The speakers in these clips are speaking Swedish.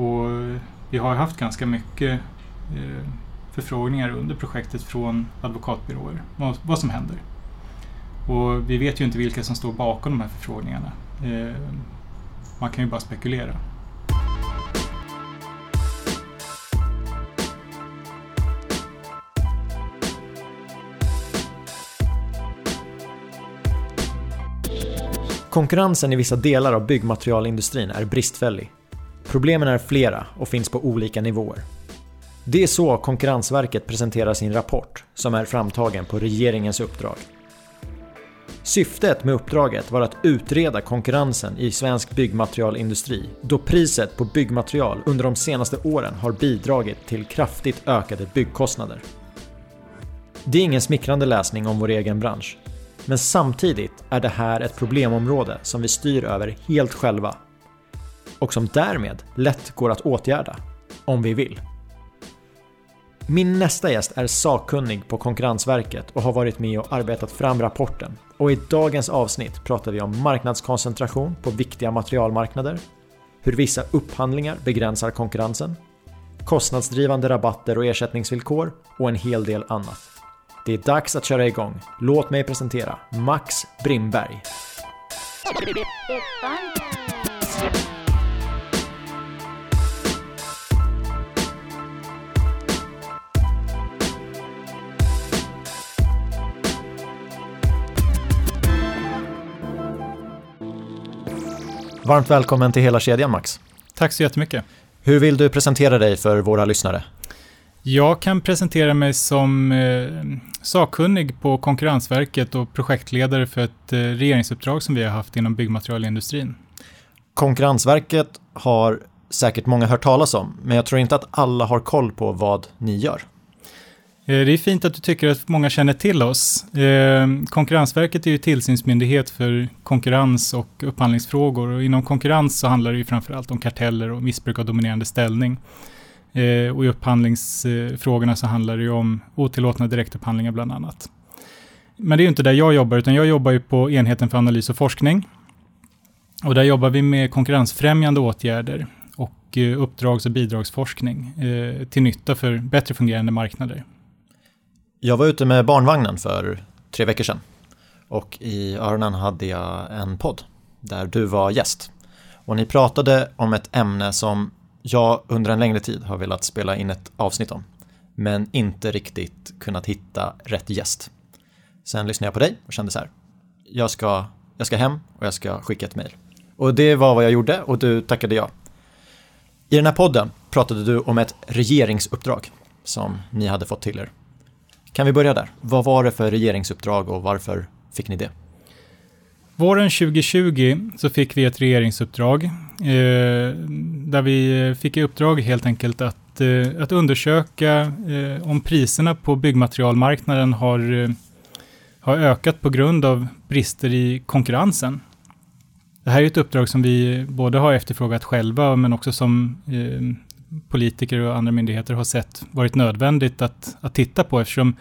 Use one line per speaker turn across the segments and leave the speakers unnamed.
Och vi har haft ganska mycket eh, förfrågningar under projektet från advokatbyråer, vad, som händer. Och vi vet ju inte vilka som står bakom de här förfrågningarna. Eh, man kan ju bara spekulera.
Konkurrensen i vissa delar av byggmaterialindustrin är bristfällig. Problemen är flera och finns på olika nivåer. Det är så Konkurrensverket presenterar sin rapport, som är framtagen på regeringens uppdrag. Syftet med uppdraget var att utreda konkurrensen i svensk byggmaterialindustri då priset på byggmaterial under de senaste åren har bidragit till kraftigt ökade byggkostnader. Det är ingen smickrande läsning om vår egen bransch. Men samtidigt är det här ett problemområde som vi styr över helt själva. Och som därmed lätt går att åtgärda, om vi vill. Min nästa gäst är sakkunnig på Konkurrensverket och har varit med och arbetat fram rapporten. Och i dagens avsnitt pratar vi om marknadskoncentration på viktiga materialmarknader, hur vissa upphandlingar begränsar konkurrensen, kostnadsdrivande rabatter och ersättningsvillkor och en hel del annat. Det är dags att köra igång. Låt mig presentera Max Brimberg. Varmt välkommen till hela kedjan Max.
Tack så jättemycket.
Hur vill du presentera dig för våra lyssnare?
Jag kan presentera mig som eh, sakkunnig på Konkurrensverket och projektledare för ett eh, regeringsuppdrag som vi har haft inom byggmaterialindustrin.
Konkurrensverket har säkert många hört talas om, men jag tror inte att alla har koll på vad ni gör.
Eh, det är fint att du tycker att många känner till oss. Eh, Konkurrensverket är ju tillsynsmyndighet för konkurrens och upphandlingsfrågor och inom konkurrens så handlar det ju framförallt om karteller och missbruk av dominerande ställning. Eh, och i upphandlingsfrågorna så handlar det ju om otillåtna direktupphandlingar bland annat. Men det är ju inte där jag jobbar, utan jag jobbar ju på enheten för analys och forskning. Och där jobbar vi med konkurrensfrämjande åtgärder och uppdrags och bidragsforskning till nytta för bättre fungerande marknader.
Jag var ute med barnvagnen för tre veckor sedan och i öronen hade jag en podd där du var gäst. Och ni pratade om ett ämne som jag under en längre tid har velat spela in ett avsnitt om, men inte riktigt kunnat hitta rätt gäst. Sen lyssnade jag på dig och kände så här, jag ska, jag ska hem och jag ska skicka ett mejl. Och det var vad jag gjorde och du tackade ja. I den här podden pratade du om ett regeringsuppdrag som ni hade fått till er. Kan vi börja där? Vad var det för regeringsuppdrag och varför fick ni det?
Våren 2020 så fick vi ett regeringsuppdrag eh, där vi fick i uppdrag helt enkelt att, eh, att undersöka eh, om priserna på byggmaterialmarknaden har, eh, har ökat på grund av brister i konkurrensen. Det här är ett uppdrag som vi både har efterfrågat själva men också som eh, politiker och andra myndigheter har sett varit nödvändigt att, att titta på eftersom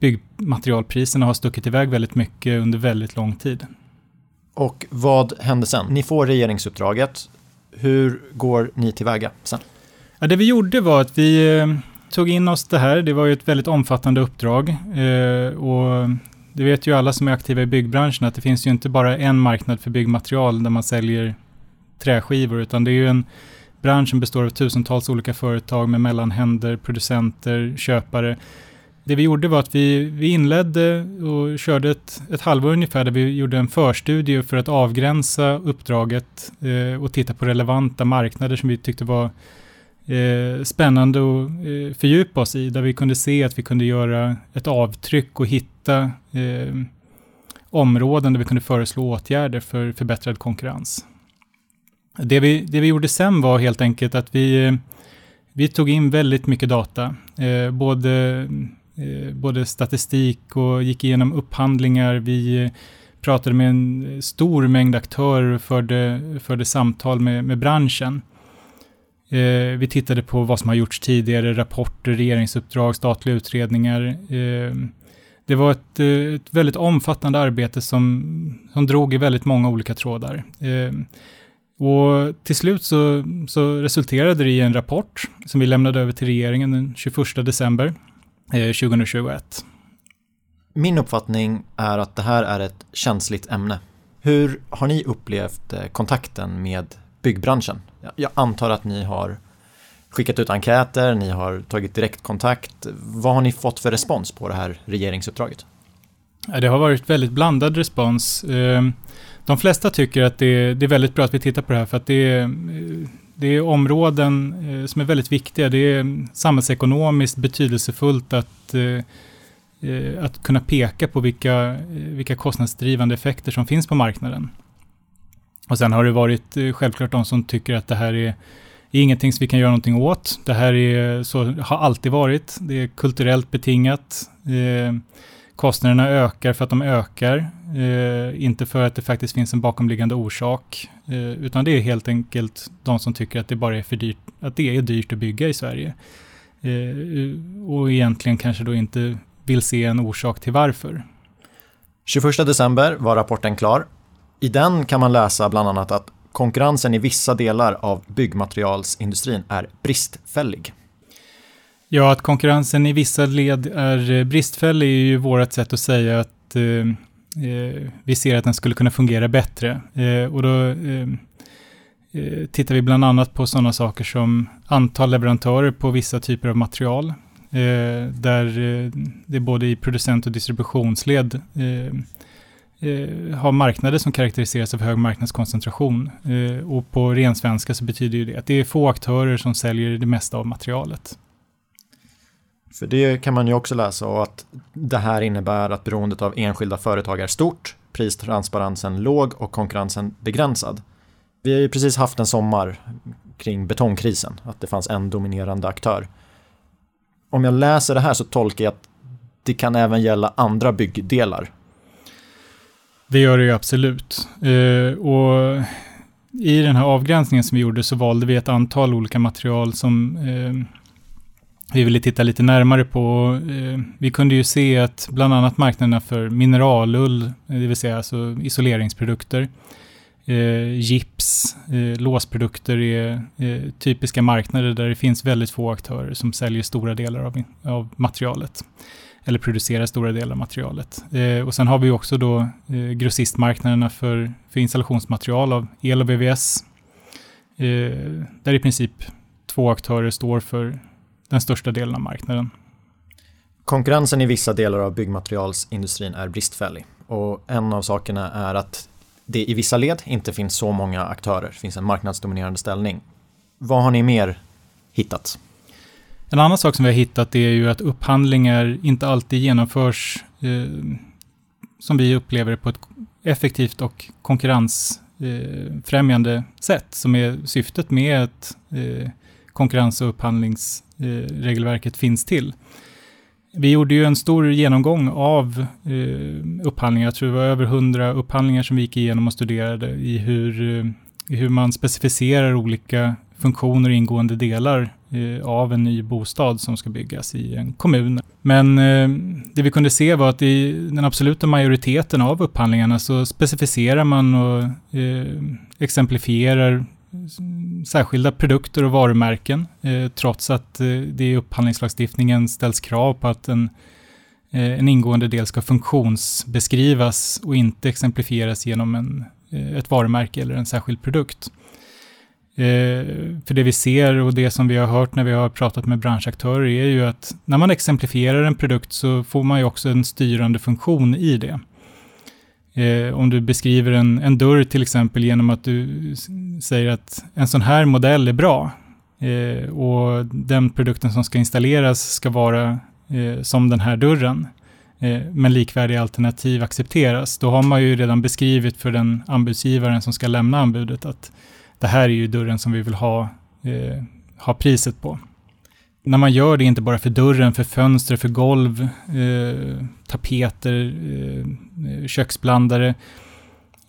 byggmaterialpriserna har stuckit iväg väldigt mycket under väldigt lång tid.
Och vad hände sen? Ni får regeringsuppdraget. Hur går ni tillväga sen?
Ja, det vi gjorde var att vi eh, tog in oss det här. Det var ju ett väldigt omfattande uppdrag. Eh, och det vet ju alla som är aktiva i byggbranschen att det finns ju inte bara en marknad för byggmaterial där man säljer träskivor, utan det är ju en Branschen består av tusentals olika företag med mellanhänder, producenter, köpare. Det vi gjorde var att vi, vi inledde och körde ett, ett halvår ungefär där vi gjorde en förstudie för att avgränsa uppdraget eh, och titta på relevanta marknader som vi tyckte var eh, spännande att eh, fördjupa oss i. Där vi kunde se att vi kunde göra ett avtryck och hitta eh, områden där vi kunde föreslå åtgärder för förbättrad konkurrens. Det vi, det vi gjorde sen var helt enkelt att vi, vi tog in väldigt mycket data. Eh, både, eh, både statistik och gick igenom upphandlingar. Vi pratade med en stor mängd aktörer och förde, förde samtal med, med branschen. Eh, vi tittade på vad som har gjorts tidigare, rapporter, regeringsuppdrag, statliga utredningar. Eh, det var ett, ett, väldigt omfattande arbete som, som drog i väldigt många olika trådar. Eh, Eh, Och till slut så, så resulterade det i en rapport som vi lämnade över till regeringen den 21 december eh, 2021.
Min uppfattning är att det här är ett känsligt ämne. Hur har ni upplevt eh, kontakten med byggbranschen? Jag antar att ni har skickat ut enkäter, ni har tagit direktkontakt. Vad har ni fått för respons på det här regeringsuppdraget?
Det har varit väldigt blandad respons. De flesta tycker att det är, det är väldigt bra att vi tittar på det här för att det är, det är områden eh, som är väldigt viktiga. Det är samhällsekonomiskt betydelsefullt att, eh, eh, att kunna peka på vilka, vilka kostnadsdrivande effekter som finns på marknaden. Och sen har det varit självklart de som tycker att det här är, är ingenting som vi kan göra någonting åt. Det här är, så har alltid varit. Det är kulturellt betingat. Kostnaderna ökar för att de ökar, eh, inte för att det faktiskt finns en bakomliggande orsak, eh, utan det är helt enkelt de som tycker att det bara är för dyrt, att det är dyrt att bygga i Sverige. Eh, och egentligen kanske då inte vill se en orsak till varför.
21 december var rapporten klar. I den kan man läsa bland annat att konkurrensen i vissa delar av byggmaterialsindustrin är bristfällig.
Ja, att konkurrensen i vissa led är eh, bristfällig är ju vårt sätt att säga att eh, eh, vi ser att den skulle kunna fungera bättre. Eh, och då eh, eh, tittar vi bland annat på sådana saker som antal leverantörer på vissa typer av material. Eh, där det både i producent och distributionsled har marknader som karaktäriseras av hög marknadskoncentration. och på ren svenska så betyder ju det att det är få aktörer som säljer det mesta av materialet.
För det kan man ju också läsa och att det här innebär att beroendet av enskilda företag är stort, pristransparensen låg och konkurrensen begränsad. Vi har ju precis haft en sommar kring betongkrisen, att det fanns en dominerande aktör. Om jag läser det här så tolkar jag att det kan även gälla andra byggdelar.
Det gör det ju absolut. Uh, och i den här avgränsningen som vi gjorde så valde vi ett antal olika material som uh, vi ville titta lite närmare på. Eh, vi kunde ju se att bland annat marknaderna för mineralull, eh, det vill säga alltså isoleringsprodukter, eh, gips, låsprodukter är typiska marknader där det finns väldigt få aktörer som säljer stora delar av, av materialet. Eller producerar stora delar av materialet. Och sen har vi också då grossistmarknaderna för, för installationsmaterial av el och VVS. där i princip två aktörer står för den största delen av marknaden.
Konkurrensen i vissa delar av byggmaterialsindustrin är bristfällig och en av sakerna är att det i vissa led inte finns så många aktörer, det finns en marknadsdominerande ställning. Vad har ni mer hittat?
En annan sak som vi har hittat är ju att upphandlingar inte alltid genomförs eh, som vi upplever det på ett effektivt och konkurrensfrämjande eh, sätt som är syftet med ett eh, konkurrens och upphandlingsregelverket finns till. Vi gjorde ju en stor genomgång av eh, upphandlingar. Jag tror det var över hundra upphandlingar som vi gick igenom och studerade i hur, eh, hur man specificerar olika funktioner och ingående delar eh, av en ny bostad som ska byggas i en kommun. Men eh, det vi kunde se var att i den absoluta majoriteten av upphandlingarna så specificerar man och eh, exemplifierar särskilda produkter och varumärken, eh, trots att eh, det i upphandlingslagstiftningen ställs krav på att en, eh, en ingående del ska funktionsbeskrivas och inte exemplifieras genom en, eh, ett varumärke eller en särskild produkt. Eh, för det vi ser och det som vi har hört när vi har pratat med branschaktörer är ju att när man exemplifierar en produkt så får man ju också en styrande funktion i det. Eh, om du beskriver en, en dörr till exempel genom att du säger att en sån här modell är bra eh, och den produkten som ska installeras ska vara eh, som den här dörren eh, men likvärdiga alternativ accepteras. Då har man ju redan beskrivit för den anbudsgivaren som ska lämna anbudet att det här är ju dörren som vi vill ha, eh, ha priset på när man gör det inte bara för dörren, för fönster, för golv, eh, tapeter, eh, Eh, köksblandare,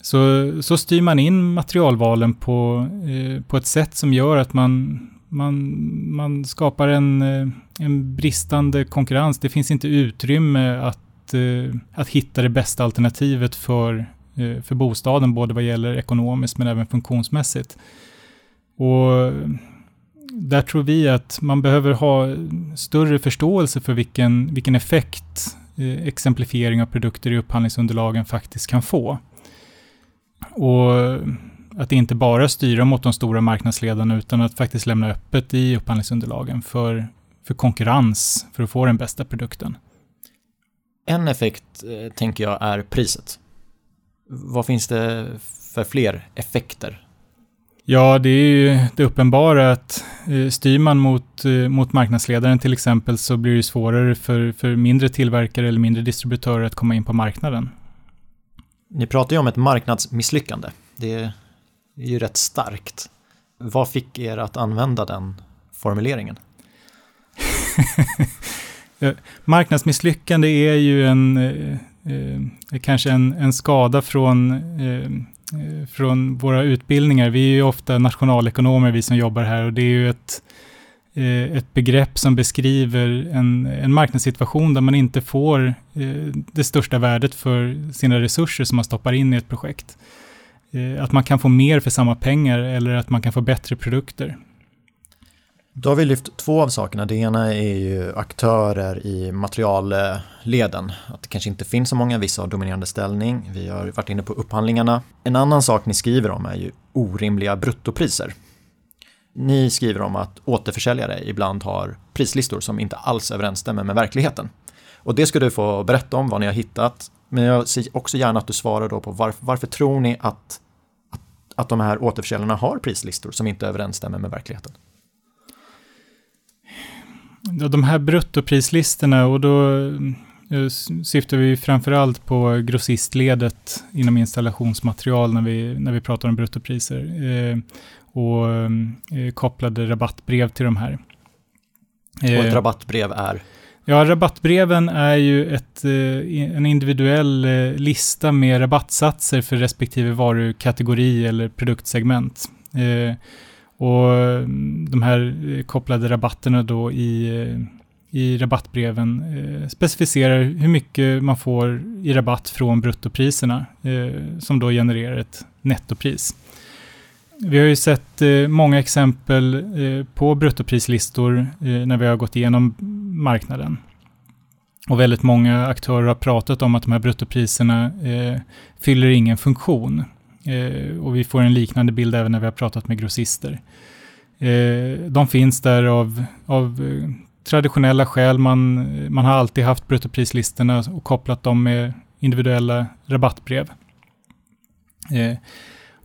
så, så styr man in materialvalen på, eh, på ett sätt som gör att man, man, man skapar en, eh, en bristande konkurrens. Det finns inte utrymme att, eh, att hitta det bästa alternativet för, eh, för bostaden, både vad gäller ekonomiskt men även funktionsmässigt. Och där tror vi att man behöver ha större förståelse för vilken, vilken effekt Eh, exemplifiering av produkter i upphandlingsunderlagen faktiskt kan få. Och att inte bara styra mot de stora marknadsledarna utan att faktiskt lämna öppet i upphandlingsunderlagen för, för konkurrens för att få den bästa produkten.
En effekt eh, tänker jag är priset. Vad finns det för fler effekter?
Ja, det är ju det uppenbara att eh, styr man mot, eh, mot marknadsledaren till exempel så blir det svårare för, för mindre tillverkare eller mindre distributörer att komma in på marknaden.
Ni pratar ju om ett marknadsmisslyckande. Det är ju rätt starkt. Vad fick er att använda den formuleringen?
Marknadsmisslyckande är ju en, eh, eh, kanske en, en skada från, eh, Eh, från våra utbildningar. Vi är ju ofta nationalekonomer, vi som jobbar här, och det är ju ett, eh, ett begrepp som beskriver en, en marknadssituation där man inte får eh, det största värdet för sina resurser som man stoppar in i ett projekt. Att man kan få mer för samma pengar eller att man kan få bättre produkter.
Då har vi lyft två av sakerna. Det ena är ju aktörer i materialleden. Att det kanske inte finns så många, vissa har dominerande ställning. Vi har varit inne på upphandlingarna. En annan sak ni skriver om är ju orimliga bruttopriser. Ni skriver om att återförsäljare ibland har prislistor som inte alls överensstämmer med verkligheten. Och det ska du få berätta om vad ni har hittat. Men jag ser också gärna att du svarar då på varför, varför tror ni att, att, att de här återförsäljarna har prislistor som inte överensstämmer med verkligheten?
De här bruttoprislistorna och då eh, syftar vi framförallt på grossistledet inom installationsmaterial när vi, när vi pratar om bruttopriser eh, och eh, kopplade rabattbrev till de här.
Och ett rabattbrev är?
Ja, rabattbreven är ju ett, en individuell lista med rabattsatser för respektive varukategori eller produktsegment. Och eh, de här kopplade rabatterna då i, eh, i rabattbreven eh, specificerar hur mycket man får i rabatt från bruttopriserna eh, som då genererar ett nettopris. Vi har ju sett eh, många exempel eh, på bruttoprislistor eh, när vi har gått igenom marknaden. Och väldigt många aktörer har pratat om att de här bruttopriserna fyller ingen funktion. Eh, och vi får en liknande bild även när vi har pratat med grossister. Eh, de finns där av, av eh, traditionella skäl. Man, man har alltid haft bruttoprislistorna och kopplat dem med individuella rabattbrev. Eh,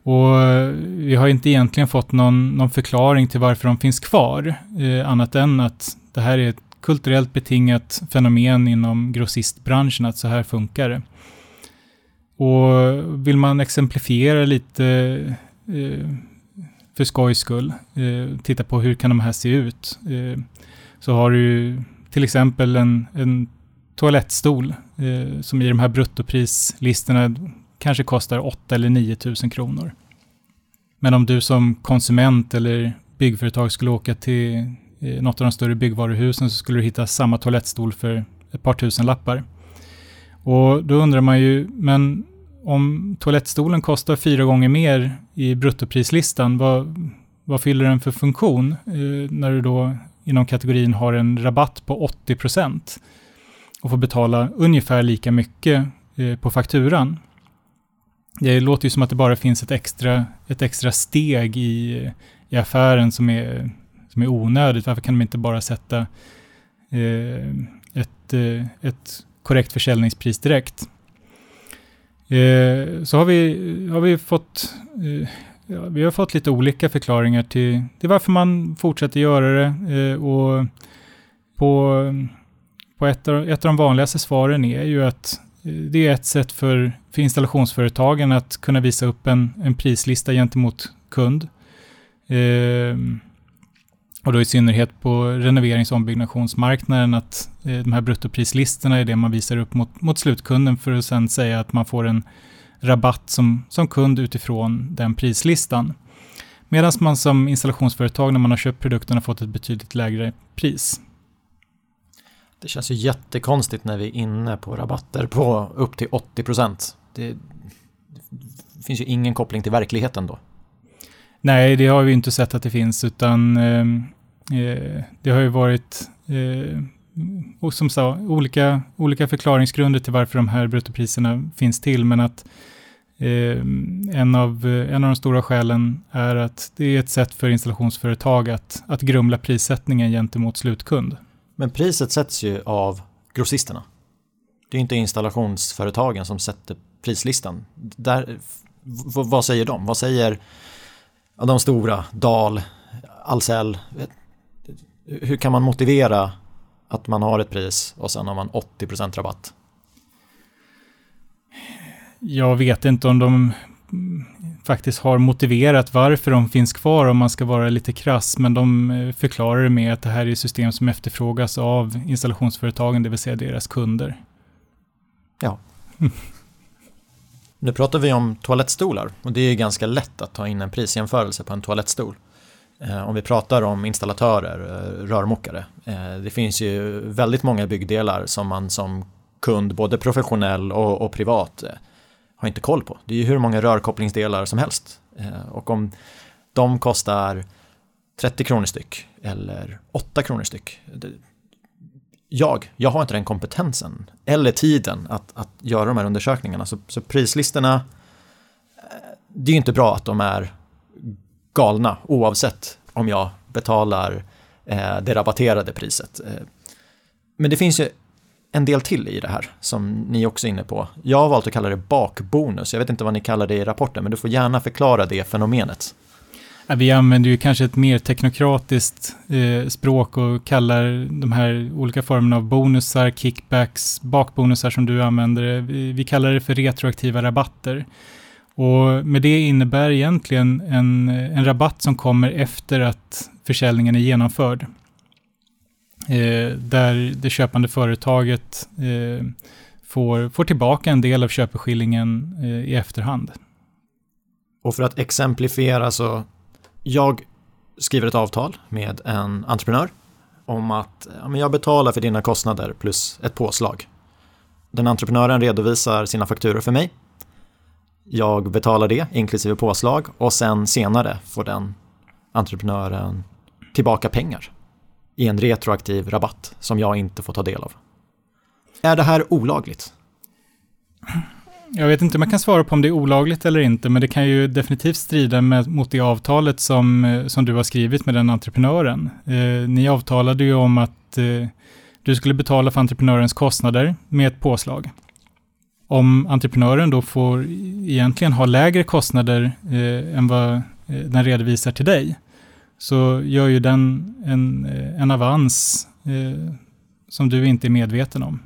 och vi har inte egentligen fått någon, någon förklaring till varför de finns kvar, eh, annat än att det här är ett kulturellt betingat fenomen inom grossistbranschen, att så här funkar det. Och vill man exemplifiera lite eh, för skojs skull, eh, titta på hur kan de här se ut, eh, så har du till exempel en, en toalettstol eh, som i de här bruttoprislistorna kanske kostar 8 eller 9 000 kronor. Men om du som konsument eller byggföretag skulle åka till eh, något av de större byggvaruhusen så skulle du hitta samma toalettstol för ett par tusen lappar. Och då undrar man ju, men om toalettstolen kostar fyra gånger mer i bruttoprislistan, vad, vad fyller den för funktion eh, när du då inom kategorin har en rabatt på 80% och får betala ungefär lika mycket eh, på fakturan? Det låter ju som att det bara finns ett extra, ett extra steg i, i affären som är, som är onödigt. Varför kan de inte bara sätta eh, ett, eh, ett korrekt försäljningspris direkt? Eh, så har vi, har vi fått eh, ja, vi har fått lite olika förklaringar till, till varför man fortsätter göra det. Eh, och på, på ett, av, ett av de vanligaste svaren är ju att eh, det är ett sätt för, för installationsföretagen att kunna visa upp en, en prislista gentemot kund. Eh, och då i synnerhet på renoverings och ombyggnationsmarknaden att eh, de här bruttoprislistorna är det man visar upp mot, mot slutkunden för att sen säga att man får en rabatt som, som kund utifrån den prislistan. Medan man som installationsföretag när man har köpt produkten har fått ett betydligt lägre pris.
Det känns ju jättekonstigt när vi är inne på rabatter på upp till 80 procent. Det, Det finns ju ingen koppling till verkligheten då.
Nej, det har vi inte sett att det finns, utan ehm, eh, det har ju varit eh, och som sa, olika, olika förklaringsgrunder till varför de här bruttopriserna finns till, men att eh, en, av, en av de stora skälen är att det är ett sätt för installationsföretag att, att grumla prissättningen gentemot slutkund.
Men priset sätts ju av grossisterna. Det är inte installationsföretagen som sätter prislistan. Där, vad säger de? Vad säger de stora, Dal, Ahlsell? Hur kan man motivera att man har ett pris och sen har man 80% rabatt?
Jag vet inte om de faktiskt har motiverat varför de finns kvar om man ska vara lite krass, men de eh, förklarar det med att det här är system som efterfrågas av installationsföretagen, det vill säga deras kunder.
Ja. nu pratar vi om toalettstolar och det är ganska lätt att ta in en prisjämförelse på en toalettstol. Eh, om vi pratar om installatörer, eh, rörmokare. Eh, det finns ju väldigt många byggdelar som man som kund, både professionell och, och privat, har inte koll på. Det är ju hur många rörkopplingsdelar som helst. Och om de kostar 30 kronor styck eller 8 kronor styck. Jag, jag har inte den kompetensen eller tiden att, att göra de här undersökningarna. Så, så prislistorna, eh, det är ju inte bra att de är galna oavsett om jag betalar eh, det rabatterade priset. Eh, men det finns ju en del till i det här som ni också är inne på. Jag har valt att kalla det bakbonus. Jag vet inte vad ni kallar det i rapporten, men du får gärna förklara det fenomenet.
Vi använder ju kanske ett mer teknokratiskt eh, språk och kallar de här olika formerna av bonusar, kickbacks, bakbonusar som du använder, vi, vi kallar det för retroaktiva rabatter. Och med det innebär egentligen en, en rabatt som kommer efter att försäljningen är genomförd eh, där det köpande företaget eh, får, får tillbaka en del av köpeskillingen eh, i efterhand.
Och för att exemplifiera så, jag skriver ett avtal med en entreprenör om att ja, jag betalar för dina kostnader plus ett påslag. Den entreprenören redovisar sina fakturor för mig. Jag betalar det inklusive påslag och sen senare får den entreprenören tillbaka pengar i en retroaktiv rabatt som jag inte får ta del av. Är det här olagligt?
Jag vet inte om jag kan svara på om det är olagligt eller inte, men det kan ju definitivt strida med, mot det avtalet som, eh, som du har skrivit med den entreprenören. Eh, ni avtalade ju om att eh, du skulle betala för entreprenörens kostnader med ett påslag. Om entreprenören då får egentligen ha lägre kostnader eh, än vad eh, den redovisar till dig, så gör ju den en, eh, en avans eh, som du inte är medveten om.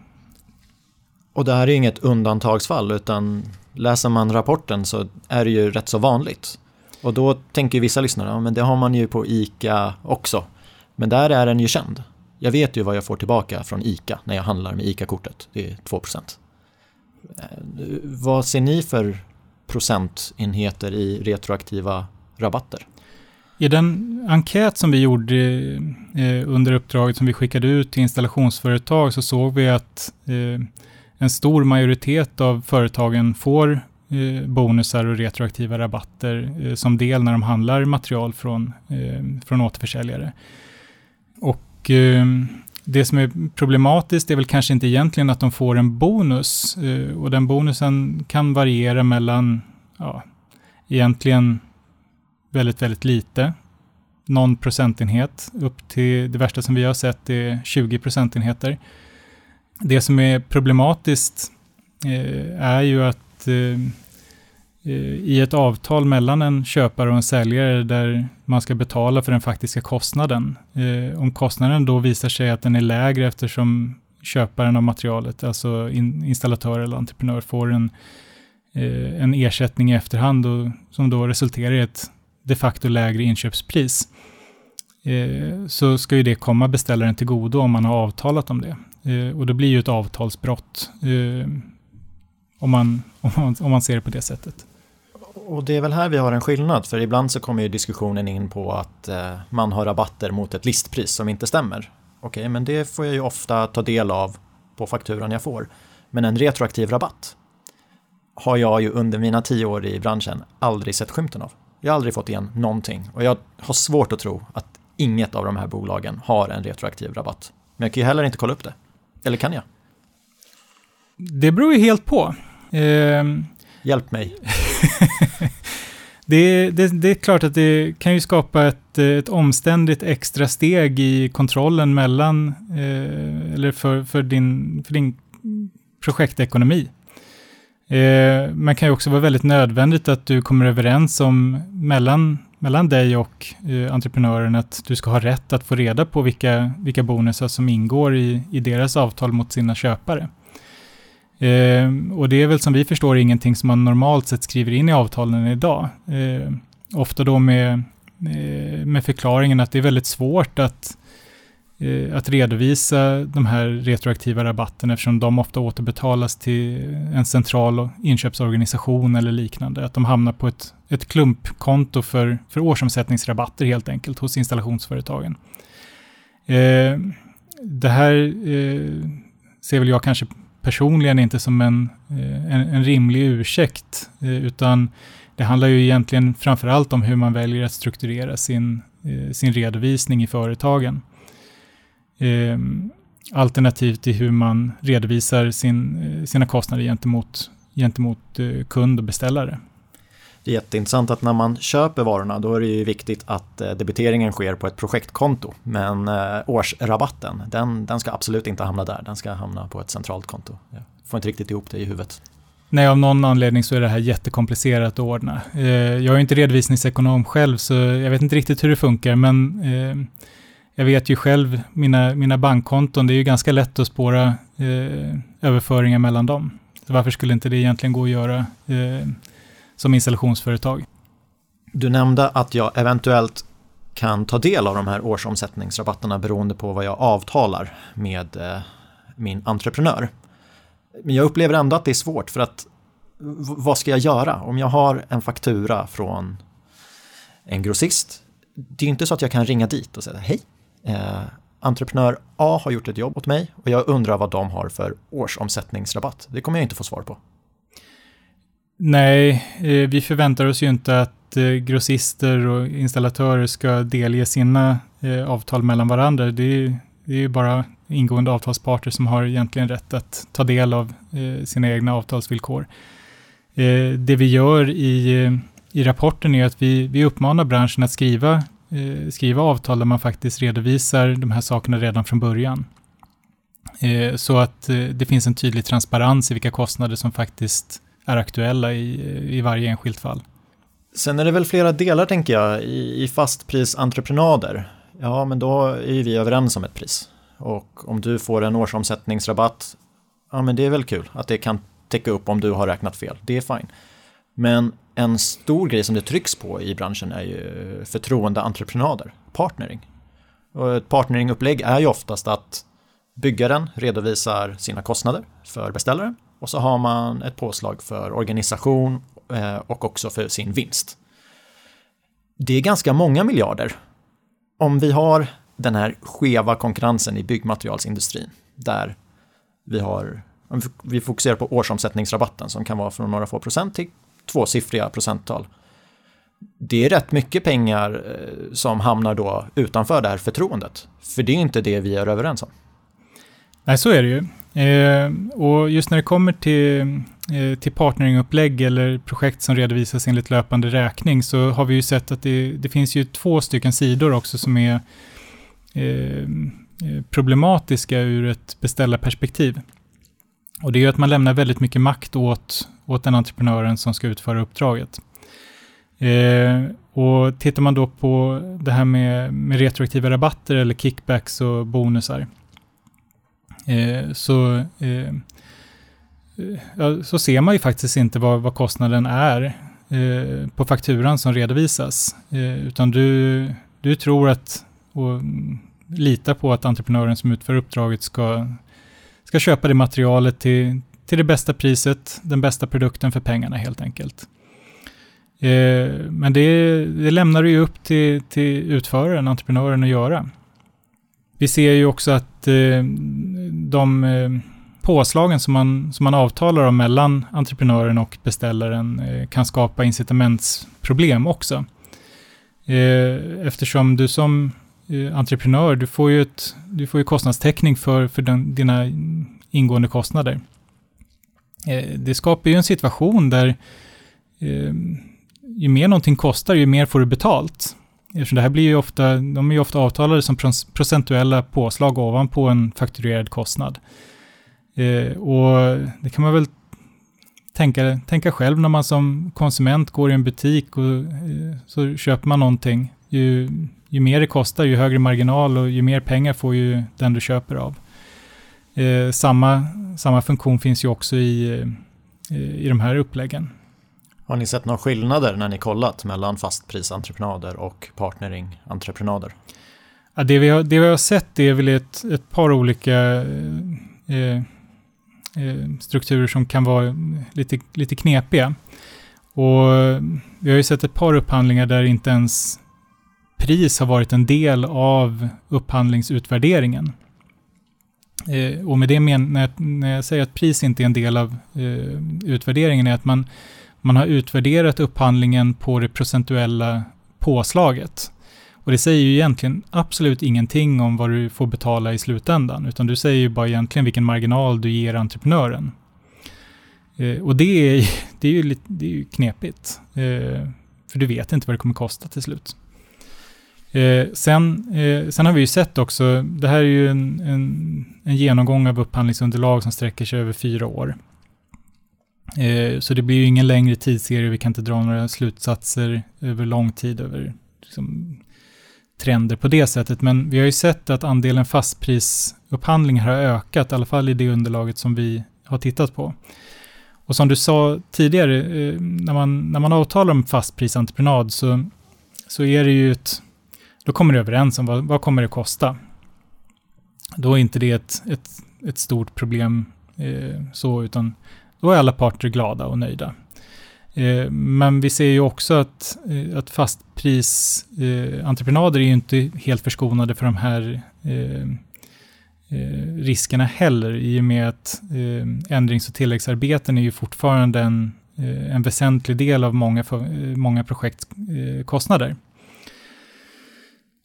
Och det här är inget undantagsfall utan läser man rapporten så är det ju rätt så vanligt. Och då tänker vissa lyssnare, ja, men det har man ju på ICA också. Men där är den ju känd. Jag vet ju vad jag får tillbaka från ICA när jag handlar med ICA-kortet. Det är 2 eh, Vad ser ni för procentenheter i retroaktiva rabatter?
I den enkät som vi gjorde eh, under uppdraget som vi skickade ut till installationsföretag så såg vi att eh, en stor majoritet av företagen får eh, bonusar och retroaktiva rabatter eh, som del när de handlar material från, eh, från återförsäljare. Och eh, det som är problematiskt är väl kanske inte egentligen att de får en bonus eh, och den bonusen kan variera mellan, ja, egentligen väldigt, väldigt lite. Någon procentenhet upp till det värsta som vi har sett är 20 procentenheter. Det som är problematiskt eh, är ju att eh, eh, i ett avtal mellan en köpare och en säljare där man ska betala för den faktiska kostnaden. Eh, om kostnaden då visar sig att den är lägre eftersom köparen av materialet, alltså in, installatör eller entreprenör, får en, eh, en ersättning i efterhand och, som då resulterar i ett de facto lägre inköpspris eh, så ska ju det komma beställaren till godo om man har avtalat om det. Eh, och det blir ju ett avtalsbrott eh, om, man, om, man, om man ser det på det sättet.
Och det är väl här vi har en skillnad, för ibland så kommer ju diskussionen in på att eh, man har rabatter mot ett listpris som inte stämmer. Okej, okay, men det får jag ju ofta ta del av på fakturan jag får. Men en retroaktiv rabatt, har jag ju under mina tio år i branschen aldrig sett skymten av. Jag har aldrig fått igen någonting och jag har svårt att tro att inget av de här bolagen har en retroaktiv rabatt. Men jag kan ju heller inte kolla upp det. Eller kan jag?
Det beror ju helt på. Eh,
Hjälp mig.
det, det, det, är klart att det kan ju skapa ett, ett omständigt extra steg i kontrollen mellan, eh, eller för, för, din, för din projektekonomi. Eh, men kan ju också vara väldigt nödvändigt att du kommer överens om mellan, mellan dig och eh, entreprenören att du ska ha rätt att få reda på vilka, vilka bonusar som ingår i, i deras avtal mot sina köpare. Eh, och det är väl som vi förstår ingenting som man normalt sett skriver in i avtalen idag. Eh, ofta då med, eh, med förklaringen att det är väldigt svårt att, eh, Eh, att redovisa de här retroaktiva rabatterna eftersom de ofta återbetalas till en central inköpsorganisation eller liknande. Att de hamnar på ett, ett klumpkonto för, för årsomsättningsrabatter helt enkelt hos installationsföretagen. Eh, det här eh, ser väl jag kanske personligen inte som en, eh, en, en rimlig ursäkt, eh, utan det handlar ju egentligen framför allt om hur man väljer att strukturera sin, eh, sin redovisning i företagen. Alternativt till hur man redovisar sin, sina kostnader gentemot, gentemot kund och beställare.
Det är jätteintressant att när man köper varorna då är det ju viktigt att debiteringen sker på ett projektkonto. Men årsrabatten, den, den ska absolut inte hamna där. Den ska hamna på ett centralt konto. Jag får inte riktigt ihop det i huvudet.
Nej, av någon anledning så är det här jättekomplicerat att ordna. Jag är inte redovisningsekonom själv, så jag vet inte riktigt hur det funkar, men jag vet ju själv, mina, mina bankkonton, det är ju ganska lätt att spåra eh, överföringar mellan dem. Så varför skulle inte det egentligen gå att göra eh, som installationsföretag.
Du nämnde att jag eventuellt kan ta del av de här årsomsättningsrabatterna beroende på vad jag avtalar med eh, min entreprenör. Men jag upplever ändå att det är svårt för att vad ska jag göra om jag har en faktura från en grossist? Det är inte så att jag kan ringa dit och säga hej, eh, entreprenör A har gjort ett jobb åt mig och jag undrar vad de har för årsomsättningsrabatt. Det kommer jag inte få svar på.
Nej, eh, vi förväntar oss ju inte att eh, grossister och installatörer ska delge sina eh, avtal mellan varandra. Det är, det är ju bara ingående avtalsparter som har egentligen rätt att ta del av eh, sina egna avtalsvillkor. Eh, det vi gör i, eh, i rapporten är att vi, vi uppmanar branschen att skriva, Eh, skriva avtal där man faktiskt redovisar de här sakerna redan från början. Eh, så att eh, det finns en tydlig transparens i vilka kostnader som faktiskt är aktuella i, i varje enskilt fall.
Sen är det väl flera delar tänker jag i, i fastprisentreprenader. Ja, men då är vi överens om ett pris. Och om du får en årsomsättningsrabatt, ja men det är väl kul att det kan täcka upp om du har räknat fel. Det är fine. Men en stor grej som det trycks på i branschen är ju förtroendeentreprenader, partnering. Och ett partneringupplägg är ju oftast att byggaren redovisar sina kostnader för beställaren och så har man ett påslag för organisation eh, och också för sin vinst. Det är ganska många miljarder. Om vi har den här skeva konkurrensen i byggmaterialsindustrin där vi har vi fokuserar på årsomsättningsrabatten som kan vara från några få procent till tvåsiffriga procenttal. Det är rätt mycket pengar eh, som hamnar då utanför det här förtroendet. För det är inte det vi är överens om.
Nej, så är det ju. Eh, och just när det kommer till, eh, till partneringupplägg eller projekt som redovisas enligt löpande räkning så har vi ju sett att det, det finns ju två stycken sidor också som är eh, eh problematiska ur ett beställarperspektiv. Och det är ju att man lämnar väldigt mycket makt åt, åt den entreprenören som ska utföra uppdraget. Eh, och tittar man då på det här med, med retroaktiva rabatter eller kickbacks och bonusar Eh, så, eh, så ser man ju faktiskt inte vad, vad kostnaden är eh, på fakturan som redovisas. Eh, utan du, du tror att och litar på att entreprenören som utför uppdraget ska, ska köpa det materialet till, till det bästa priset, den bästa produkten för pengarna helt enkelt. Eh, men det, det lämnar du ju upp till, till utföraren, entreprenören att göra. Vi ser ju också att eh, de eh, påslagen som man, som man avtalar om mellan entreprenören och beställaren eh, kan skapa incitamentsproblem också. Eh, eftersom du som entreprenör, du får ju, ett, du får ju kostnadstäckning för, för den, dina ingående kostnader. Eh, det skapar ju en situation där eh, ju mer någonting kostar, ju mer får du betalt. Eftersom det här blir ju ofta, de är ju ofta avtalade som procentuella påslag ovanpå en fakturerad kostnad. Eh, och det kan man väl tänka, tänka själv när man som konsument går i en butik och eh, så köper man någonting. Ju, ju mer det kostar, ju högre marginal och ju mer pengar får ju den du köper av. Eh, samma, samma funktion finns ju också i, eh, i de här uppläggen.
Har ni sett några skillnader när ni kollat mellan fastprisentreprenader och partneringentreprenader?
Ja, det, vi har, det vi har sett är väl ett, ett par olika eh, eh, strukturer som kan vara lite, lite knepiga. Och vi har ju sett ett par upphandlingar där inte ens pris har varit en del av upphandlingsutvärderingen. Eh, och med det men, när, jag, när jag säger att pris inte är en del av eh, utvärderingen är att man man har utvärderat upphandlingen på det procentuella påslaget. Och det säger ju egentligen absolut ingenting om vad du får betala i slutändan, utan du säger ju bara egentligen vilken marginal du ger entreprenören. Eh, och det är, det är, ju, lite, det är ju knepigt, eh, för du vet inte vad det kommer kosta till slut. Eh, sen, eh, sen har vi ju sett också, det här är ju en, en, en genomgång av upphandlingsunderlag som sträcker sig över fyra år. Eh, så det blir ju ingen längre tidsserie, vi kan inte dra några slutsatser över lång tid över liksom, trender på det sättet. Men vi har ju sett att andelen fastprisupphandlingar har ökat, i alla fall i det underlaget som vi har tittat på. Och som du sa tidigare, eh, när, man, när man avtalar om fastprisentreprenad så, så är det ju ett, då kommer du överens om vad, vad kommer det kosta. Då är inte det ett, ett, ett stort problem eh, så, utan då är alla parter glada och nöjda. Eh, men vi ser ju också att, eh, att fastprisentreprenader eh, är ju inte helt förskonade för de här eh, eh riskerna heller i och med att eh, ändrings och tilläggsarbeten är ju fortfarande en, en väsentlig del av många, många projektkostnader.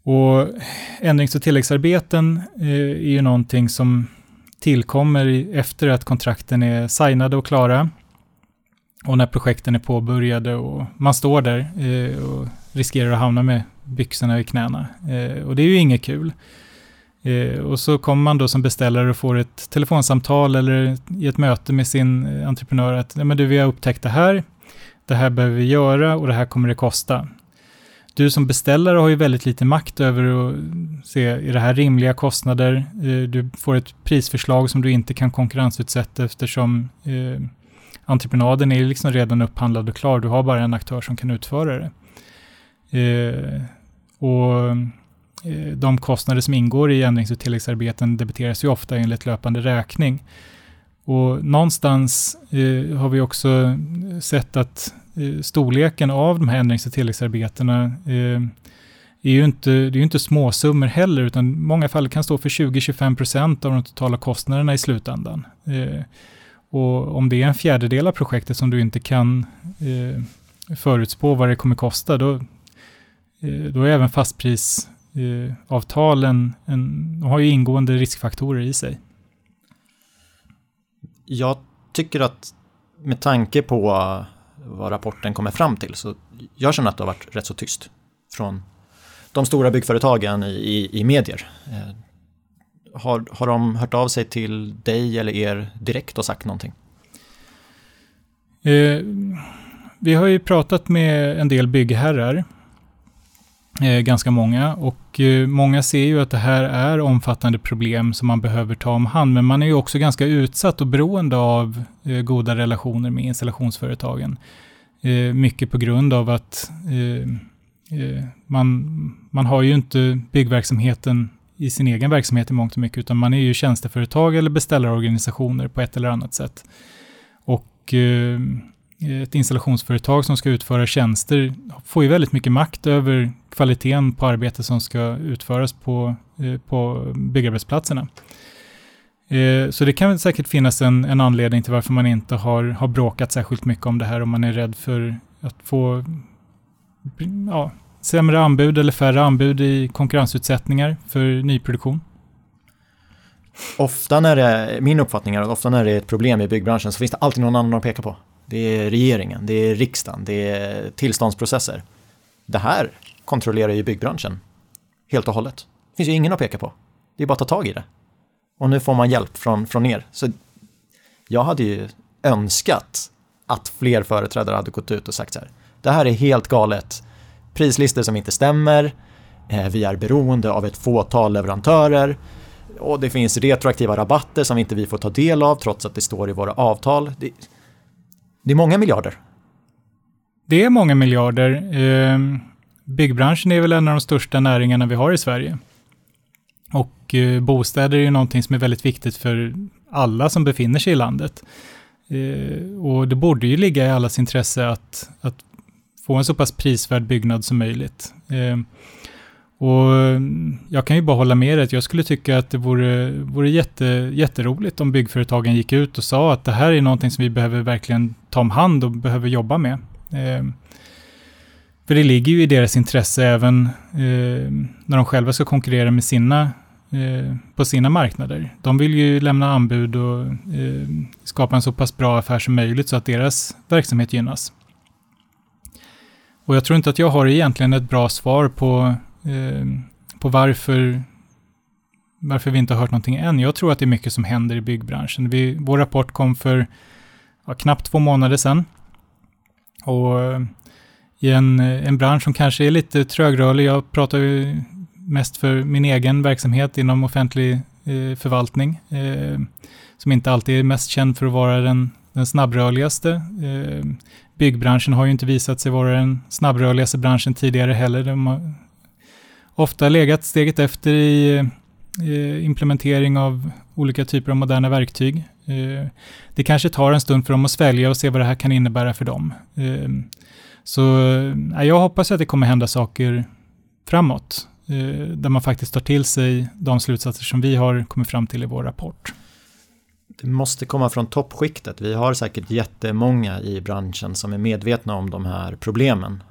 Och ändrings och tilläggsarbeten eh, är ju någonting som tillkommer efter att kontrakten är signade och klara. Och när projekten är påbörjade och man står där eh, och riskerar att hamna med byxorna i knäna. Eh, och det är ju inget kul. Och så kommer man då som beställare och får ett telefonsamtal eller i ett möte med sin entreprenör att men du, vi har upptäckt det här, det här behöver vi göra och det här kommer det kosta du som beställare har ju väldigt lite makt över att se, är det här rimliga kostnader? Eh, du får ett prisförslag som du inte kan konkurrensutsätta eftersom eh, entreprenaden är liksom redan upphandlad och klar. Du har bara en aktör som kan utföra det. Eh, och eh, de kostnader som ingår i ändrings och tilläggsarbeten debiteras ju ofta enligt löpande räkning. Och någonstans eh, har vi också sett att eh, Eh, storleken av de här ändrings och tilläggsarbetena eh, är ju inte, det är inte småsummor heller, utan i många fall kan stå för 20-25% av de totala kostnaderna i slutändan. Eh, och om det är en fjärdedel av projektet som du inte kan eh, förutspå vad det kommer kosta, då, eh, då är även fastprisavtalen, eh, en, de har ju ingående riskfaktorer i sig.
Jag tycker att med tanke på vad rapporten kommer fram till så jag känner att det har varit rätt så tyst från de stora byggföretagen i, i, i medier. Eh, har, har de hört av sig till dig eller er direkt och sagt någonting?
Eh, vi har ju pratat med en del byggherrar Eh, ganska många och eh, många ser ju att det här är omfattande problem som man behöver ta om hand, men man är ju också ganska utsatt och beroende av eh, goda relationer med installationsföretagen. Eh, mycket på grund av att eh, eh, man, man har ju inte byggverksamheten i sin egen verksamhet i mångt och mycket, utan man är ju tjänsteföretag eller beställarorganisationer på ett eller annat sätt. Och eh, ett installationsföretag som ska utföra tjänster får ju väldigt mycket makt över kvaliteten på arbetet som ska utföras på, eh, på byggarbetsplatserna. Eh, så det kan säkert finnas en, en anledning till varför man inte har, har bråkat särskilt mycket om det här, om man är rädd för att få ja, sämre anbud eller färre anbud i konkurrensutsättningar för nyproduktion.
Ofta när det, min uppfattning är att ofta när det är ett problem i byggbranschen så finns det alltid någon annan att peka på. Det är regeringen, det är riksdagen, det är tillståndsprocesser. Det här kontrollerar ju byggbranschen helt och hållet. Det finns ju ingen att peka på. Det är bara att ta tag i det. Och nu får man hjälp från, från er. Så jag hade ju önskat att fler företrädare hade gått ut och sagt så här. Det här är helt galet. Prislistor som inte stämmer. Eh, vi är beroende av ett fåtal leverantörer. Och det finns retroaktiva rabatter som inte vi får ta del av trots att det står i våra avtal. Det, det är många miljarder.
Det är många miljarder. Ehm, byggbranschen är väl en av de största näringarna vi har i Sverige. Och eh, bostäder är ju någonting som är väldigt viktigt för alla som befinner sig i landet. Eh, och det borde ju ligga i allas intresse att, att få en så pass prisvärd byggnad som möjligt. Ehm, och eh, jag kan ju bara hålla med dig att jag skulle tycka att det vore, vore jätte, jätteroligt om byggföretagen gick ut och sa att det här är någonting som vi behöver verkligen ta om hand och behöver jobba med. Eh, för det ligger ju i deras intresse även eh, när de själva ska konkurrera med sina, eh, på sina marknader. De vill ju lämna anbud och eh, skapa en så pass bra affär som möjligt så att deras verksamhet gynnas. Och jag tror inte att jag har egentligen ett bra svar på Eh, på varför, varför vi inte har hört någonting än. Jag tror att det är mycket som händer i byggbranschen. Vi, vår rapport kom för ja, knappt två månader sedan. Och eh, i en, eh, en bransch som kanske är lite trögrörlig, jag pratar ju mest för min egen verksamhet inom offentlig eh, förvaltning, eh, som inte alltid är mest känd för att vara den, den snabbrörligaste. Eh, byggbranschen har ju inte visat sig vara den snabbrörligaste branschen tidigare heller. De ofta legat steget efter i implementering av olika typer av moderna verktyg. Eh, det kanske tar en stund för dem att svälja och se vad det här kan innebära för dem. Eh, så eh, jag hoppas att det kommer hända saker framåt, där man faktiskt tar till sig de slutsatser som vi har kommit fram till i vår rapport.
Det måste komma från toppskiktet. Vi har säkert jättemånga i branschen som är medvetna om de här problemen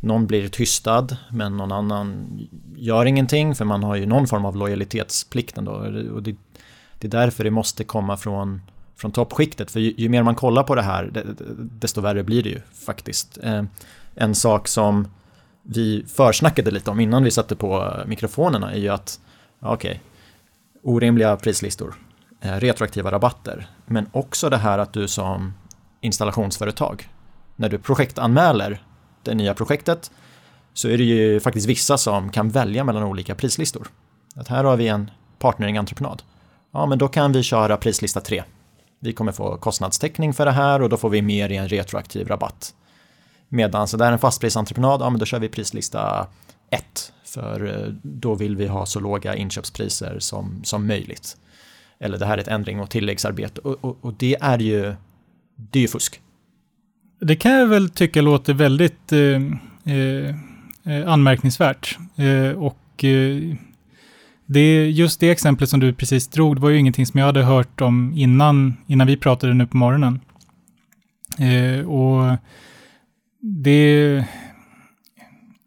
någon blir tystad men någon annan gör ingenting för man har ju någon form av lojalitetsplikt ändå. Och det, det är därför det måste komma från, från toppskiktet. För ju, ju, mer man kollar på det här desto värre blir det ju faktiskt. Eh, en sak som vi försnackade lite om innan vi satte på mikrofonerna är ju att okej, okay, orimliga prislistor, eh, retroaktiva rabatter, men också det här att du som installationsföretag, när du projektanmäler det nya projektet så är det ju faktiskt vissa som kan välja mellan olika prislistor. Att här har vi en partneringentreprenad. Ja, men då kan vi köra prislista 3. Vi kommer få kostnadstäckning för det här och då får vi mer i en retroaktiv rabatt. Medan så där är en fastprisentreprenad, ja men då kör vi prislista 1. För eh, då vill vi ha så låga inköpspriser som, som möjligt. Eller det här är ett ändring och tilläggsarbete och, och, och det är ju, det är ju fusk.
Det kan jag väl tycka låter väldigt eh, eh, eh, anmärkningsvärt. Eh, och eh, det, just det exemplet som du precis drog, det var ju ingenting som jag hade hört om innan, innan vi pratade nu på morgonen. Eh, och det...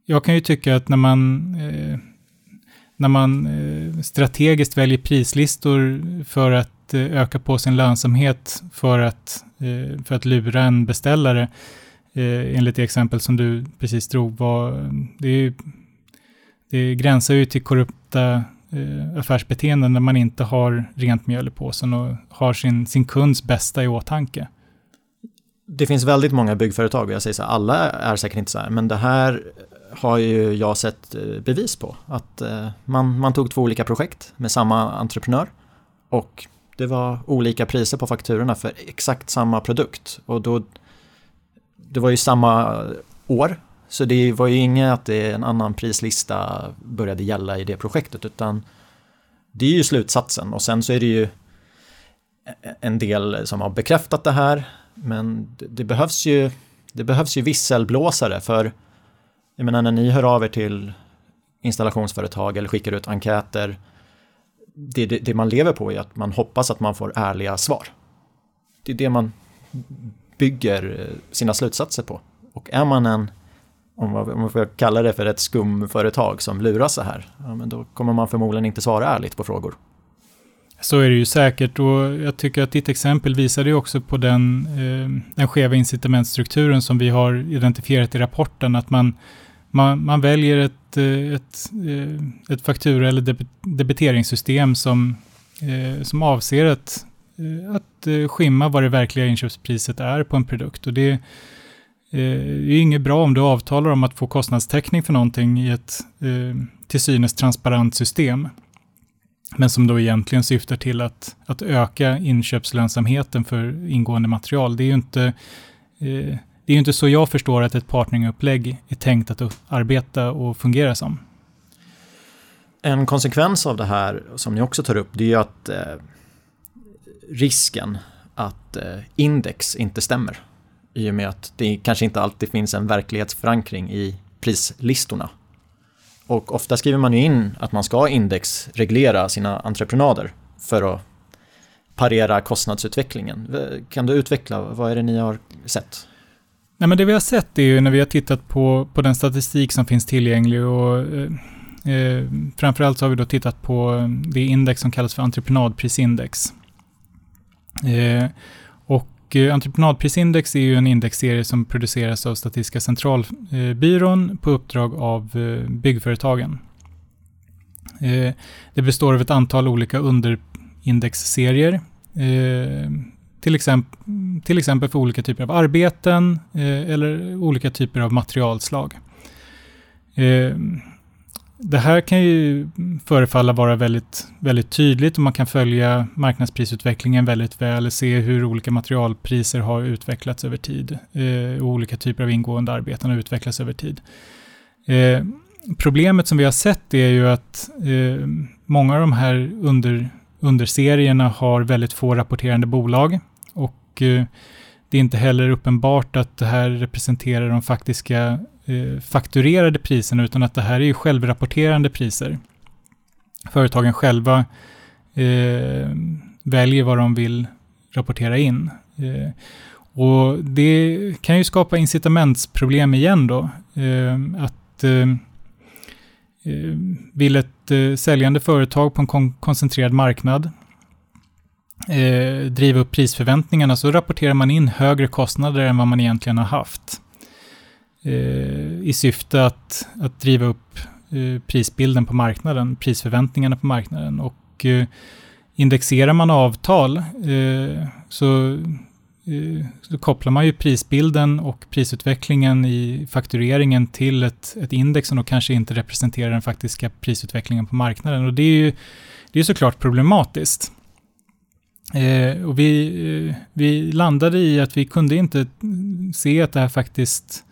Jag kan ju tycka att när man, eh, när man eh, strategiskt väljer prislistor för att eh, öka på sin lönsamhet för att eh, för att lura en beställare, enligt det exempel som du precis drog, var, det, är, det gränsar ju till korrupta affärsbeteenden när man inte har rent mjöl i påsen och har sin, sin kunds bästa i åtanke.
Det finns väldigt många byggföretag och jag säger så här, alla är säkert inte så här, men det här har ju jag sett eh, bevis på. Att eh, man, man tog två olika projekt med samma entreprenör och det var olika priser på fakturorna för exakt samma produkt. Och då, det var ju samma år, så det var ju inget att det en annan prislista började gälla i det projektet, utan det är ju slutsatsen. Och sen så är det ju en del som har bekräftat det här, men det, det behövs ju det behövs ju visselblåsare för jag menar när ni hör av er till installationsföretag eller skickar ut enkäter det, det, det, man lever på är att man hoppas att man får ärliga svar. Det är det man bygger eh, sina slutsatser på. Och är man en, om man får kalla det för ett skumföretag som lurar så här, ja, men då kommer man förmodligen inte svara ärligt på frågor.
Så är det ju säkert och jag tycker att ditt exempel visade ju också på den, eh, den skeva incitamentstrukturen som vi har identifierat i rapporten. Att man, man, man väljer ett, eh, ett, eh, ett faktura eller debiteringssystem som, eh, som avser att, att skimma vad det verkliga inköpspriset är på en produkt. Och det, det är inget bra om du avtalar om att få kostnadstäckning för någonting i ett till synes transparent system men som då egentligen syftar till att, att öka inköpslönsamheten för ingående material. Det är ju inte, eh, det är ju inte så jag förstår att ett partneringupplägg är tänkt att arbeta och fungera som.
En konsekvens av det här som ni också tar upp, det är ju att eh, risken att eh, index inte stämmer. I och med att det kanske inte alltid finns en verklighetsförankring i prislistorna och ofta skriver man ju in att man ska indexreglera sina entreprenader för att parera kostnadsutvecklingen. Kan du utveckla, vad är det ni har sett?
Nej, men det vi har sett är ju när vi har tittat på, på den statistik som finns tillgänglig och eh, eh framförallt så har vi då tittat på det index som kallas för entreprenadprisindex. Eh, och eh, entreprenadprisindex är ju en indexserie som produceras av Statistiska centralbyrån eh, på uppdrag av byggföretagen. Eh, det består av ett antal olika underindexserier. Till exempel, till exempel för olika typer av arbeten eh, eller olika typer av materialslag. Eh, det här kan ju förefalla vara väldigt, väldigt tydligt och man kan följa marknadsprisutvecklingen väldigt väl, se hur olika materialpriser har utvecklats över tid eh, och olika typer av ingående arbeten har utvecklats över tid. Eh, problemet som vi har sett är ju att eh, många av de här under, underserierna har väldigt få rapporterande bolag och eh, det är inte heller uppenbart att det här representerar de faktiska eh, fakturerade priserna, utan att det här är ju självrapporterande priser. Företagen själva eh, väljer vad de vill rapportera in. Eh, och det kan ju skapa incitamentsproblem igen då. Eh, att eh, eh vill ett säljande företag på en kon koncentrerad marknad Eh, driva upp prisförväntningarna så rapporterar man in högre kostnader än vad man egentligen har haft eh, i syfte att, att driva upp eh, prisbilden på marknaden, prisförväntningarna på marknaden. Och eh, indexerar man avtal eh, så, eh, så kopplar man ju prisbilden och prisutvecklingen i faktureringen till ett, ett index som då kanske inte representerar den faktiska prisutvecklingen på marknaden. Och det är ju det är såklart problematiskt. Eh, och vi, eh, vi landade i att vi kunde inte se att det här faktiskt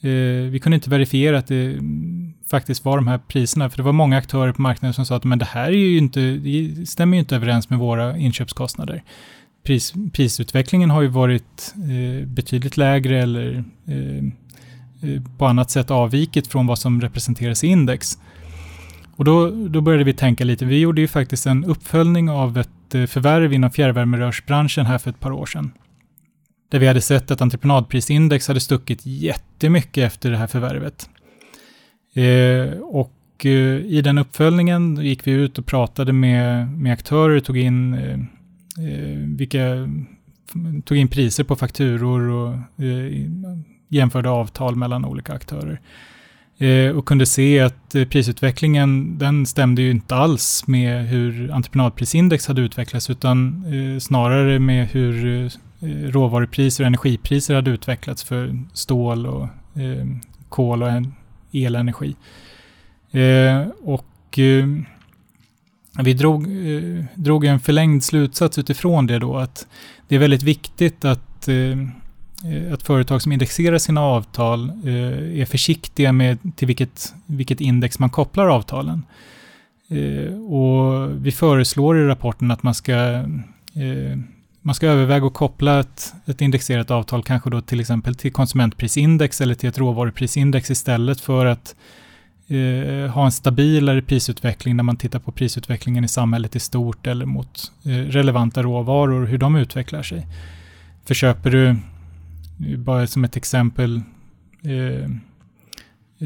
Eh, vi kunde inte verifiera att det faktiskt var de här priserna, för det var många aktörer på marknaden som sa att men det här är ju inte, det stämmer ju inte överens med våra inköpskostnader. Pris, prisutvecklingen har ju varit eh, betydligt lägre eller eh, eh på annat sätt avvikit från vad som representeras i index. Och då, då började vi tänka lite. Vi gjorde ju faktiskt en uppföljning av ett ett eh, förvärv inom fjärrvärmerörsbranschen här för ett par år sedan. Där vi hade sett att entreprenadprisindex hade stuckit jättemycket efter det här förvärvet. Eh, och eh, i den uppföljningen gick vi ut och pratade med, med aktörer, tog in, eh, eh vilka, tog in priser på fakturor och eh, jämförde avtal mellan olika aktörer. Eh, och kunde se att eh, prisutvecklingen, den stämde ju inte alls med hur entreprenadprisindex hade utvecklats, utan eh, snarare med hur råvarupriser och energipriser hade utvecklats för stål och kol och elenergi. Och vi drog, drog en förlängd slutsats utifrån det då att det är väldigt viktigt att, Eh, att företag som indexerar sina avtal eh, är försiktiga med till vilket, vilket index man kopplar avtalen. Eh, och vi föreslår i rapporten att man ska man ska överväga att koppla ett, ett indexerat avtal kanske då till exempel till konsumentprisindex eller till ett råvaruprisindex istället för att eh, ha en stabilare prisutveckling när man tittar på prisutvecklingen i samhället i stort eller mot eh, relevanta råvaror, hur de utvecklar sig. För köper du, bara som ett exempel, eh,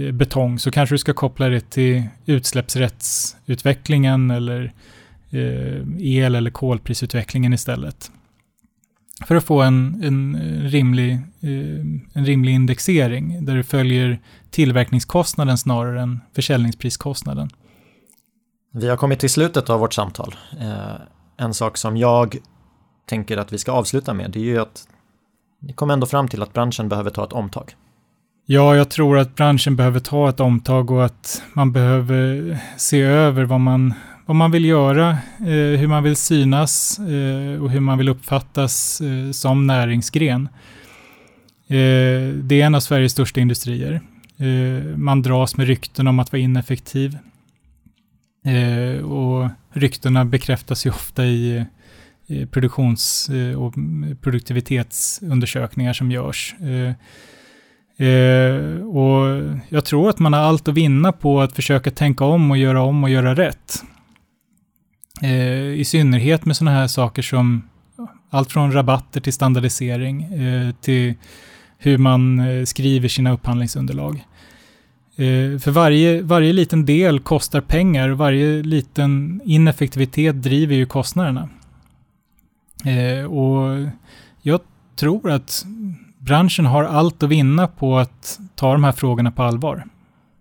eh, betong så kanske du ska koppla det till utsläppsrättsutvecklingen eller eh, el eller kolprisutvecklingen istället. För att få en, en, rimlig, eh, en rimlig indexering där du följer tillverkningskostnaden snarare än försäljningspriskostnaden.
Vi har kommit till slutet av vårt samtal. Eh, en sak som jag tänker att vi ska avsluta med det är ju att ni kom ändå fram till att branschen behöver ta ett omtag.
Ja, jag tror att branschen behöver ta ett omtag och att man behöver se över vad man, vad man vill göra, eh, hur man vill synas eh, och hur man vill uppfattas eh, som näringsgren. Eh, det är en av Sveriges största industrier. Eh, man dras med rykten om att vara ineffektiv. Eh, och ryktena bekräftas ju ofta i Eh, produktions eh, och produktivitetsundersökningar som görs. Eh, och jag tror att man har allt att vinna på att försöka tänka om och göra om och göra rätt. I synnerhet med sådana här saker som allt från rabatter till standardisering till hur man skriver sina upphandlingsunderlag. För varje, varje liten del kostar pengar och varje liten ineffektivitet driver ju kostnaderna. Eh, och jag tror att branschen har allt att vinna på att ta de här frågorna på allvar.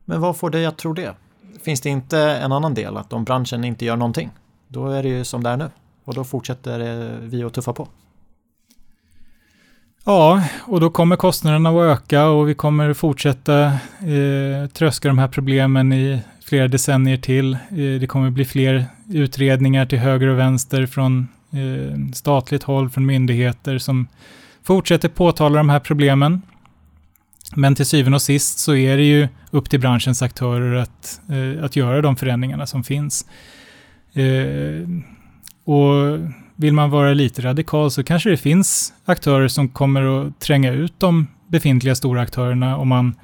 Men vad får dig att tro det? Finns det inte en annan del, att om branschen inte gör någonting, då är det ju som det är nu och då fortsätter vi att tuffa på?
Ja, och då kommer kostnaderna att öka och vi kommer fortsätta eh, tröska de här problemen i flera decennier till. Eh, det kommer bli fler utredningar till höger och vänster från eh, statligt håll, från myndigheter som fortsätter påtala de här problemen. Men till syvende och sist så är det ju upp till branschens aktörer att, eh, att göra de förändringarna som finns. Eh, och vill man vara lite radikal så kanske det finns aktörer som kommer att tränga ut de befintliga stora aktörerna om man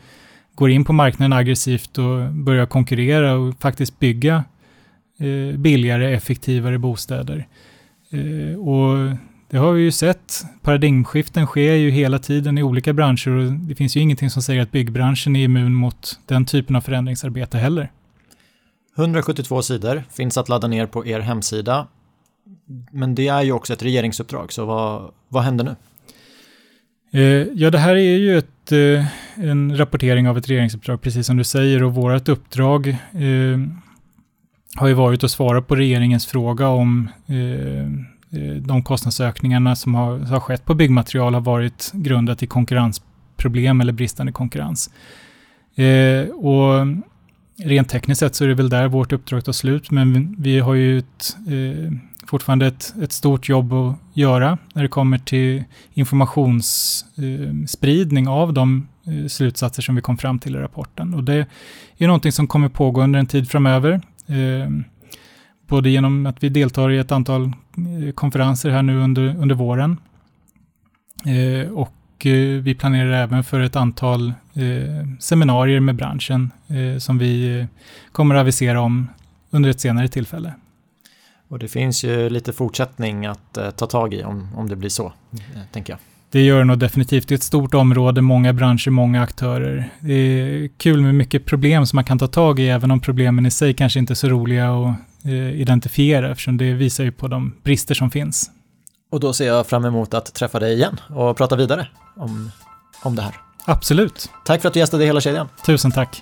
går in på marknaden aggressivt och börjar konkurrera och faktiskt bygga eh, billigare, effektivare bostäder. Eh, och det har vi ju sett. Paradigmskiften sker ju hela tiden i olika branscher och det finns ju ingenting som säger att byggbranschen är immun mot den typen av förändringsarbete heller.
172 sidor finns att ladda ner på er hemsida. Men det är ju också ett regeringsuppdrag, så vad, vad händer nu?
Eh, ja, det här är ju ett, eh, en rapportering av ett regeringsuppdrag, precis som du säger, och vårt uppdrag har ju varit att svara på regeringens fråga om eh, eh, de kostnadsökningarna som har, har skett på byggmaterial har varit grundat i konkurrensproblem eller bristande konkurrens. Eh, och rent tekniskt sett så är det väl där vårt uppdrag tar slut, men vi har ju ett, eh, fortfarande ett, ett, stort jobb att göra när det kommer till informationsspridning eh, av de eh, slutsatser som vi kom fram till i rapporten. Och det är någonting som kommer pågå under en tid framöver. Eh, både genom att vi deltar i ett antal eh, konferenser här nu under, under våren. Eh, och vi planerar även för ett antal seminarier med branschen som vi kommer att avisera om under ett senare tillfälle.
Och det finns ju lite fortsättning att ta tag i om, om det blir så, tänker jag.
Det gör det nog definitivt. Det är ett stort område, många branscher, många aktörer. Det är kul med mycket problem som man kan ta tag i, även om problemen i sig kanske inte är så roliga att eh, identifiera, eftersom det visar ju på de brister som finns.
Och då ser jag fram emot att träffa dig igen och prata vidare om, om det här.
Absolut.
Tack för att du gästade hela kedjan.
Tusen tack.